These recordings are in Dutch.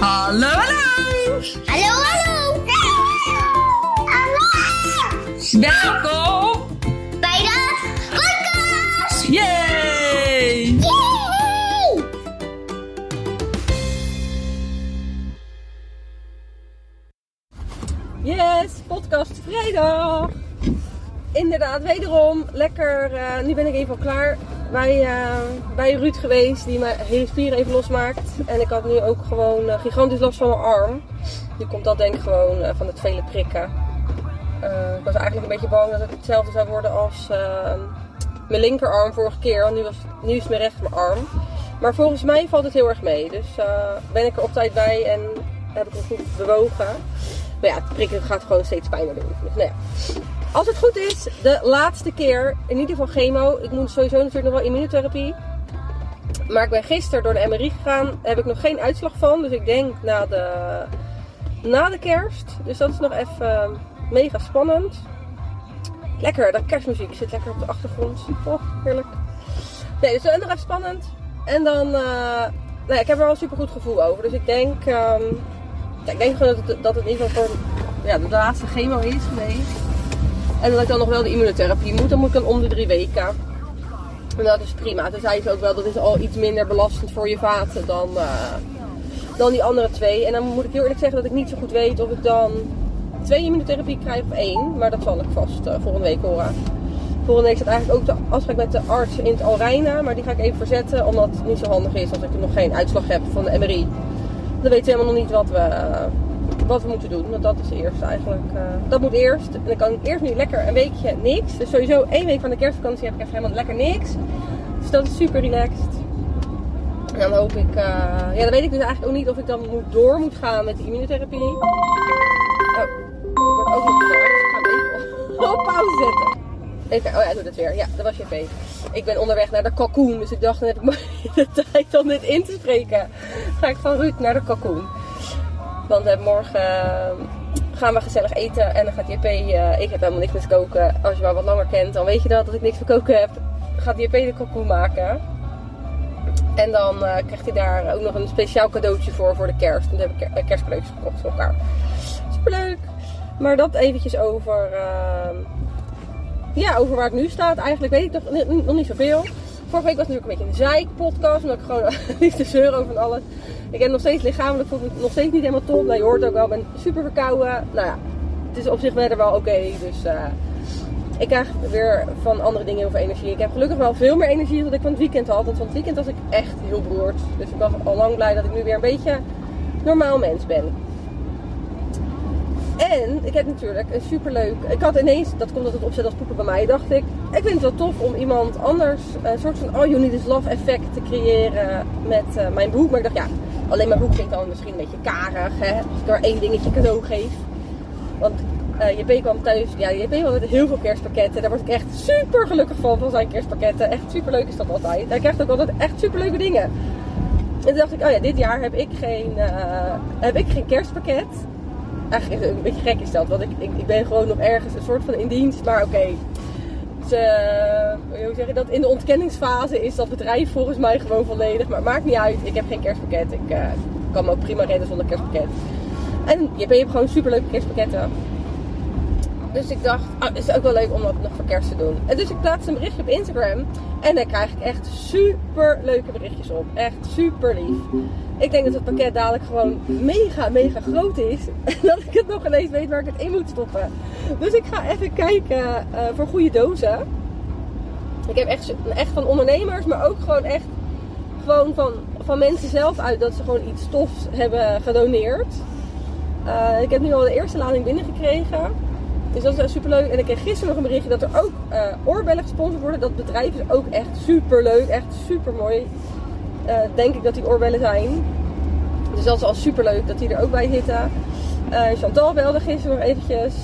Hallo, hallo! Hallo, hallo! Hallo! Welkom Bij de podcast! Yay! Yay! Yes, podcast vrijdag. Inderdaad, wederom lekker. eh, nu ben ik even al klaar bij, eh, bij Ruud geweest, die mijn hele spieren even losmaakt. En ik had nu ook gewoon eh, gigantisch last van mijn arm. Nu komt dat denk ik gewoon eh, van het vele prikken. Ik was eigenlijk een beetje bang dat het hetzelfde zou worden als mijn linkerarm vorige keer. Want nu, was, nu is mijn rechterarm. Maar volgens mij valt het heel erg mee. Dus ben ik er op tijd bij en heb ik hem goed bewogen. Maar ja, het prikken gaat gewoon steeds pijner doen. Dus nou ja. Als het goed is, de laatste keer, in ieder geval chemo. Ik moet sowieso natuurlijk nog wel immunotherapie. Maar ik ben gisteren door de MRI gegaan. Daar heb ik nog geen uitslag van. Dus ik denk na de, na de kerst. Dus dat is nog even mega spannend. Lekker, dat kerstmuziek zit lekker op de achtergrond. Oh, heerlijk. Nee, dus dat is nog even spannend. En dan, eh, nou ja, ik heb er wel een super goed gevoel over. Dus ik denk, ehm, ik denk gewoon dat het, dat in ieder geval voor ja, de laatste chemo is geweest. En dat ik dan nog wel de immunotherapie moet. Dan moet ik dan om de drie weken. En dat is prima. Toen zei ze ook wel, dat is al iets minder belastend voor je vaten dan, eh, dan die andere twee. En dan moet ik heel eerlijk zeggen dat ik niet zo goed weet of ik dan twee immunotherapie krijg of één. Maar dat zal ik vast eh, volgende week horen. Volgende week staat eigenlijk ook de afspraak met de arts in het Alreina. Maar die ga ik even verzetten, omdat het niet zo handig is als ik nog geen uitslag heb van de MRI. Dan weten we helemaal nog niet wat we, wat we moeten doen. Want dat is eerst eigenlijk. eh, dat moet eerst. En dan kan ik eerst nu lekker een weekje niks. Dus sowieso één week van de kerstvakantie heb ik even helemaal lekker niks. Dus dat is super relaxed. En dan hoop ik. eh, ja, dan weet ik dus eigenlijk ook niet of ik dan moet door moet gaan met de immunotherapie. Oh, ik word ook nog. Dus ik ga even op pauze zetten. Even, oh ja, doe dat weer. Ja, dat was je P. Ik ben onderweg naar de kalkoen. Dus ik dacht, dan heb ik de tijd om dit in te spreken. Ga ik van Ruud naar de kalkoen. Want morgen eh, gaan we gezellig eten. En dan gaat JP, eh, ik heb helemaal niks met koken. Als je me wat langer kent, dan weet je dat, dat ik niks met koken heb. Gaat JP de kalkoen maken. En dan eh, krijgt hij daar ook nog een speciaal cadeautje voor, voor de kerst. En heb ik ker- eh, kerstcadeautjes gekocht voor elkaar. Superleuk. Maar dat eventjes over... eh, ja, over waar ik nu sta, eigenlijk weet ik nog, nog niet zoveel. Vorige week was natuurlijk een beetje een zeik-podcast, omdat ik gewoon lief te zeuren over van alles. Ik heb nog steeds lichamelijk, voel ik nog steeds niet helemaal top. Nou, je hoort ook wel, ik ben super verkouden. Nou ja, het is op zich verder wel oké. dus eh, ik krijg weer van andere dingen heel veel energie. Ik heb gelukkig wel veel meer energie dan ik van het weekend had. Want van het weekend was ik echt heel beroerd. Dus ik was al lang blij dat ik nu weer een beetje normaal mens ben. En ik heb natuurlijk een superleuk. Ik had ineens, dat komt dat het opzet als poepen bij mij, dacht ik. Ik vind het wel tof om iemand anders een soort van All You Need Is Love effect te creëren met eh, mijn boek. Maar ik dacht, ja, alleen mijn boek klinkt dan misschien een beetje karig, hè. Als ik één dingetje cadeau geef. Want eh JP kwam thuis, ja, JP kwam met heel veel kerstpakketten. Daar word ik echt super gelukkig van, van zijn kerstpakketten. Echt super leuk is dat altijd. Hij krijgt ook altijd echt super leuke dingen. En toen dacht ik, oh ja, dit jaar heb ik geen, eh, heb ik geen kerstpakket. Eigenlijk een beetje gek is dat, want ik, ik, ik ben gewoon nog ergens een soort van in dienst. Maar oké, ze, hoe zeg je dat? In de ontkenningsfase is dat bedrijf volgens mij gewoon volledig. Maar het maakt niet uit, ik heb geen kerstpakket. Ik eh, kan me ook prima redden zonder kerstpakket. En je hebt gewoon super leuke kerstpakketten. Dus ik dacht, het is ook wel leuk om dat nog voor kerst te doen. En dus ik plaatste een berichtje op Instagram. En daar krijg ik echt super leuke berichtjes op. Echt super lief. Ik denk dat het pakket dadelijk gewoon mega, mega groot is. En dat ik het nog ineens weet waar ik het in moet stoppen. Dus ik ga even kijken eh, voor goede dozen. Ik heb echt, echt van ondernemers, maar ook gewoon echt gewoon van, van mensen zelf uit dat ze gewoon iets stofs hebben gedoneerd. Eh, ik heb nu al de eerste lading binnengekregen. Dus dat is super leuk. En ik kreeg gisteren nog een berichtje dat er ook eh, oorbellen gesponsord worden. Dat bedrijf is ook echt super leuk. Echt super mooi. denk ik dat die oorbellen zijn. Dus dat is al super leuk dat die er ook bij zitten. Eh, Chantal belde gisteren nog eventjes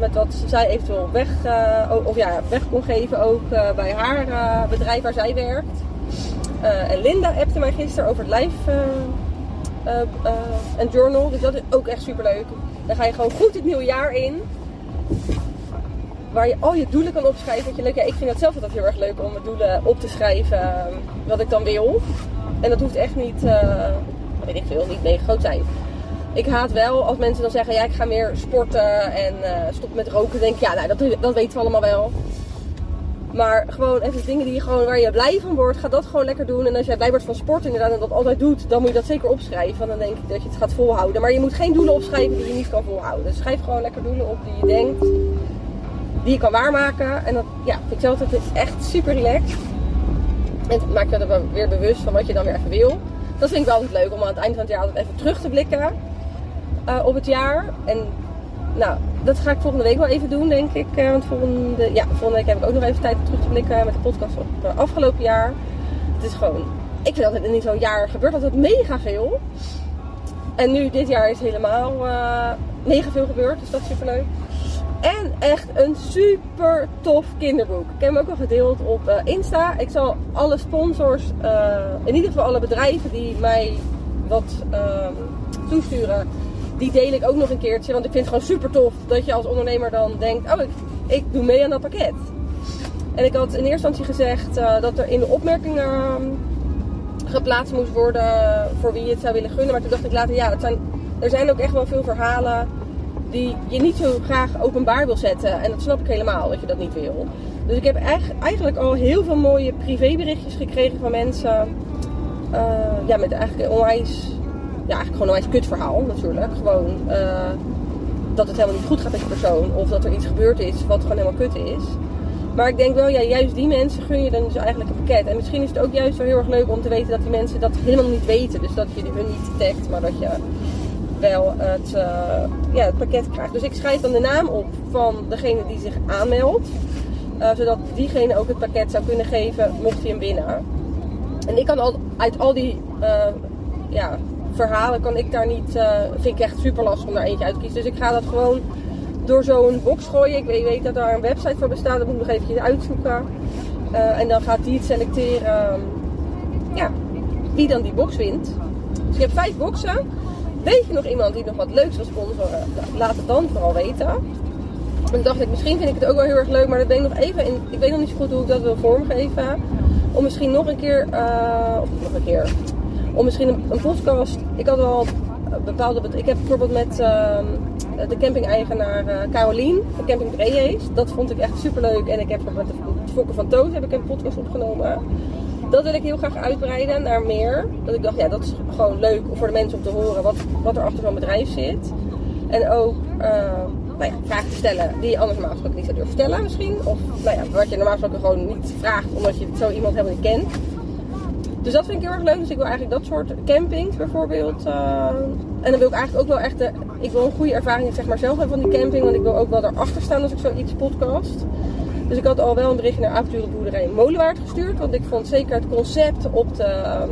met wat zij eventueel weg, of ja, weg kon geven ook bij haar bedrijf waar zij werkt. En Linda appte mij gisteren over het live en journal. Dus dat is ook echt super leuk. Dan ga je gewoon goed het nieuwe jaar in. Waar je al je doelen kan opschrijven. Je ik vind het zelf altijd heel erg leuk om mijn doelen op te schrijven. eh, wat ik dan wil. En dat hoeft echt niet, eh, weet ik veel, niet mega groot zijn. ik haat wel als mensen dan zeggen, ja, ik ga meer sporten en eh, stop met roken. Denk ik, ja, nou, dat, dat weten we allemaal wel. Maar gewoon even dingen die je gewoon, waar je blij van wordt, ga dat gewoon lekker doen. En als jij blij wordt van sport inderdaad en dat altijd doet, dan moet je dat zeker opschrijven. Want dan denk ik dat je het gaat volhouden. Maar je moet geen doelen opschrijven die je niet kan volhouden. Dus schrijf gewoon lekker doelen op die je denkt, die je kan waarmaken. En dat ja, vind ik zelf altijd echt super relaxed. En het maakt je er weer bewust van wat je dan weer even wil. Dat vind ik wel altijd leuk om aan het eind van het jaar altijd even terug te blikken uh, op het jaar. En nou, dat ga ik volgende week wel even doen, denk ik. Uh, want volgende, ja, volgende week heb ik ook nog even tijd om terug te blikken met de podcast op het afgelopen jaar. Het is gewoon, ik vind altijd in zo'n jaar gebeurt altijd mega veel. En nu, dit jaar is helemaal uh, mega veel gebeurd, dus dat is super leuk. En echt een super tof kinderboek. Ik heb hem ook al gedeeld op uh, Insta. Ik zal alle sponsors, uh, in ieder geval alle bedrijven die mij wat uh, toesturen, die deel ik ook nog een keertje. Want ik vind het gewoon super tof dat je als ondernemer dan denkt: Oh, ik, doe mee aan dat pakket. En ik had in eerste instantie gezegd uh, dat er in de opmerkingen geplaatst moest worden voor wie het zou willen gunnen. Maar toen dacht ik later: Ja, zijn, er zijn ook echt wel veel verhalen die je niet zo graag openbaar wil zetten. En dat snap ik helemaal dat je dat niet wil. Dus ik heb eigenlijk al heel veel mooie privéberichtjes gekregen van mensen. Uh, ja, met eigenlijk onwijs, ja, eigenlijk gewoon een onwijs kut verhaal natuurlijk. Gewoon uh, dat het helemaal niet goed gaat met je persoon. Of dat er iets gebeurd is wat gewoon helemaal kut is. Maar ik denk wel, ja, juist die mensen gun je dan dus eigenlijk een pakket. En misschien is het ook juist wel heel erg leuk om te weten dat die mensen dat helemaal niet weten. Dus dat je hun niet tagt, maar dat je wel het, uh, ja, het pakket krijgt. Dus ik schrijf dan de naam op van degene die zich aanmeldt. Uh, zodat diegene ook het pakket zou kunnen geven mocht hij hem winnen. En ik kan al, uit al die uh, ja, verhalen kan ik daar niet, vind ik echt super lastig om daar eentje uit te kiezen. Dus ik ga dat gewoon door zo'n box gooien. Ik weet, weet, dat daar een website voor bestaat, dat moet ik nog eventjes uitzoeken. en dan gaat die het selecteren ja, wie dan die box wint. Dus je hebt vijf boxen. Weet je nog iemand die nog wat leuks wil sponsoren? Laat het dan vooral weten. En dacht ik, misschien vind ik het ook wel heel erg leuk, maar dat ben ik nog even in. Ik weet nog niet zo goed hoe ik dat wil vormgeven. Om misschien nog een keer, uh, of nog een keer, om misschien een, een, podcast. Ik had wel bepaalde. Ik heb bijvoorbeeld met uh, de camping-eigenaar uh, Carolien van Camping Breejes. Dat vond ik echt super leuk. En ik heb nog met de Fokker van Toos heb ik een podcast opgenomen. Dat wil ik heel graag uitbreiden naar meer. Dat ik dacht, ja, dat is gewoon leuk voor de mensen om te horen wat, wat er achter zo'n bedrijf zit. En ook uh, nou ja, vragen te stellen die je anders normaal gesproken niet zou durven stellen misschien. Of nou ja, wat je normaal gesproken gewoon niet vraagt omdat je zo iemand helemaal niet kent. Dus dat vind ik heel erg leuk. Dus ik wil eigenlijk dat soort campings bijvoorbeeld. Uh, en dan wil ik eigenlijk ook wel echt de, ik wil een goede ervaring zeg maar zelf hebben van die camping. Want ik wil ook wel erachter staan als ik zoiets podcast. Dus ik had al wel een berichtje naar avonturenboerderij Molenwaard gestuurd. Want ik vond zeker het concept op de, uh,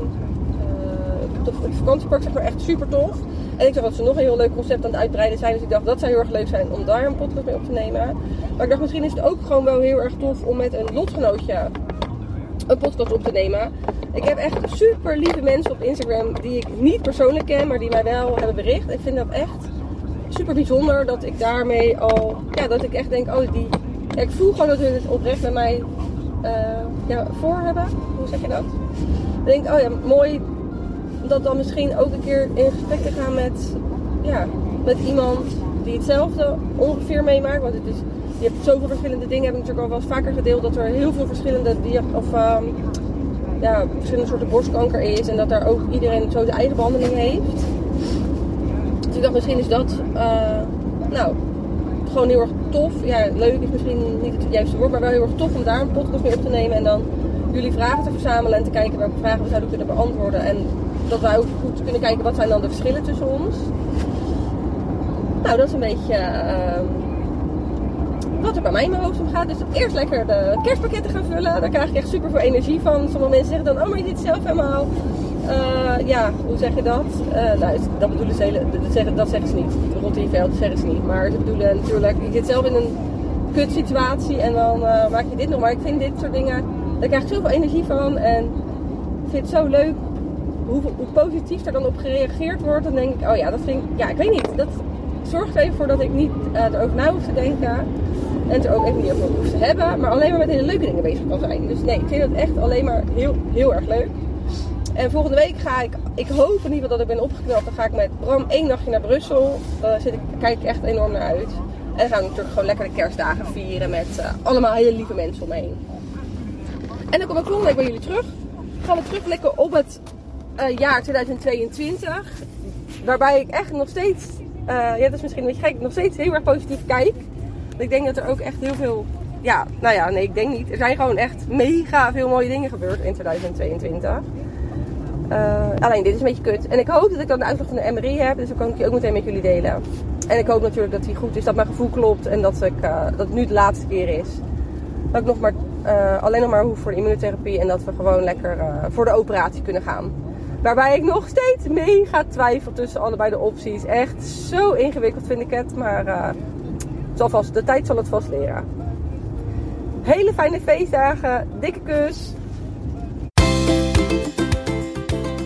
het vakantiepark zeg maar, echt super tof. En ik zag dat ze nog een heel leuk concept aan het uitbreiden zijn. Dus ik dacht dat zou heel erg leuk zijn om daar een podcast mee op te nemen. Maar ik dacht misschien is het ook gewoon wel heel erg tof om met een lotgenootje een podcast op te nemen. Ik heb echt super lieve mensen op Instagram die ik niet persoonlijk ken, maar die mij wel hebben bericht. Ik vind dat echt super bijzonder dat ik daarmee al, ja, dat ik echt denk, oh, die, ik voel gewoon dat hun het oprecht met mij ja, voor hebben. Hoe zeg je dat? Ik denk, oh ja, mooi dat dan misschien ook een keer in gesprek te gaan met, ja, met iemand die hetzelfde ongeveer meemaakt. Want het is, je hebt zoveel verschillende dingen. Heb ik natuurlijk al wel eens vaker gedeeld dat er heel veel verschillende of, um, ja, verschillende soorten borstkanker is. En dat daar ook iedereen zo zijn eigen behandeling heeft. Dus ik dacht, misschien is dat, uh, nou, gewoon heel erg tof. Ja, leuk is misschien niet het juiste woord, maar wel heel erg tof om daar een podcast mee op te nemen. En dan jullie vragen te verzamelen en te kijken welke vragen we zouden kunnen beantwoorden. En dat wij ook goed kunnen kijken wat zijn dan de verschillen tussen ons. Nou, dat is een beetje uh, wat er bij mij in mijn hoofd om gaat. Dus eerst lekker de kerstpakketten gaan vullen. Daar krijg ik echt super veel energie van. Sommige mensen zeggen dan, oh maar je dit zelf helemaal. Uh, ja, hoe zeg je dat? Uh, nou, dat bedoelen ze hele, dat zeggen, dat zeggen ze niet. Rond die veld zeggen ze niet. Maar ze bedoelen natuurlijk, je zit zelf in een kut situatie en dan uh, maak je dit nog. Maar ik vind dit soort dingen, daar krijg ik zoveel energie van. En ik vind het zo leuk hoe, hoe positief er dan op gereageerd wordt. Dan denk ik, oh ja, dat vind ik, ja, ik weet niet. Dat zorgt er even voor dat ik niet erover na hoef te denken. En er ook even niet over hoef te hebben. Maar alleen maar met hele leuke dingen bezig kan zijn. Dus nee, ik vind het echt alleen maar heel, heel erg leuk. En volgende week ga ik, ik hoop in ieder geval dat ik ben opgeknapt. Dan ga ik met Bram één nachtje naar Brussel. Daar zit ik, kijk ik echt enorm naar uit. En dan gaan we natuurlijk gewoon lekker de kerstdagen vieren met eh, allemaal hele lieve mensen om me heen. En dan kom ik volgende week bij jullie terug. Gaan we terugblikken op het eh, jaar 2022. Waarbij ik echt nog steeds, eh, ja dat is misschien een beetje gek, nog steeds heel erg positief kijk. Ik denk dat er ook echt heel veel, ja, nou ja, nee ik denk niet. Er zijn gewoon echt mega veel mooie dingen gebeurd in 2022. Uh, alleen dit is een beetje kut. En ik hoop dat ik dan de uitslag van de MRI heb. Dus dan kan ik die ook meteen met jullie delen. En ik hoop natuurlijk dat die goed is. Dat mijn gevoel klopt. En dat, ik, uh, dat het nu de laatste keer is. Dat ik nog maar, uh, alleen nog maar hoef voor de immunotherapie. En dat we gewoon lekker voor de operatie kunnen gaan. Waarbij ik nog steeds mega twijfel tussen allebei de opties. Echt zo ingewikkeld vind ik het. Maar zal vast, de tijd zal het vast leren. Hele fijne feestdagen. Dikke kus.